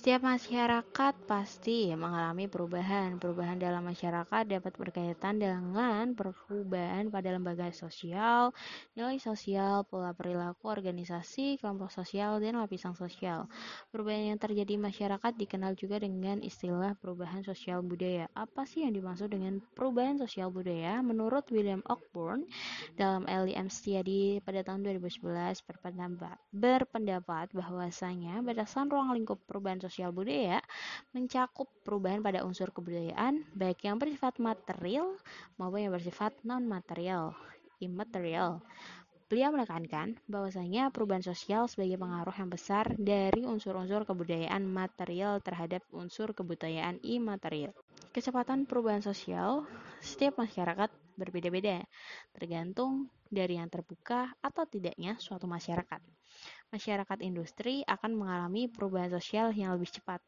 Setiap masyarakat pasti mengalami perubahan. Perubahan dalam masyarakat dapat berkaitan dengan perubahan pada lembaga sosial, nilai sosial, pola perilaku organisasi, kelompok sosial, dan lapisan sosial. Perubahan yang terjadi di masyarakat dikenal juga dengan istilah perubahan sosial budaya. Apa sih yang dimaksud dengan perubahan sosial budaya? Menurut William Ockburn dalam LEM Study pada tahun 2011 berpendapat, berpendapat bahwasanya batasan ruang lingkup perubahan sosial budaya mencakup perubahan pada unsur kebudayaan, baik yang bersifat material maupun yang bersifat non-material, immaterial. Beliau menekankan bahwasanya perubahan sosial sebagai pengaruh yang besar dari unsur-unsur kebudayaan material terhadap unsur kebudayaan imaterial. Kecepatan perubahan sosial setiap masyarakat berbeda-beda, tergantung dari yang terbuka atau tidaknya suatu masyarakat masyarakat industri akan mengalami perubahan sosial yang lebih cepat.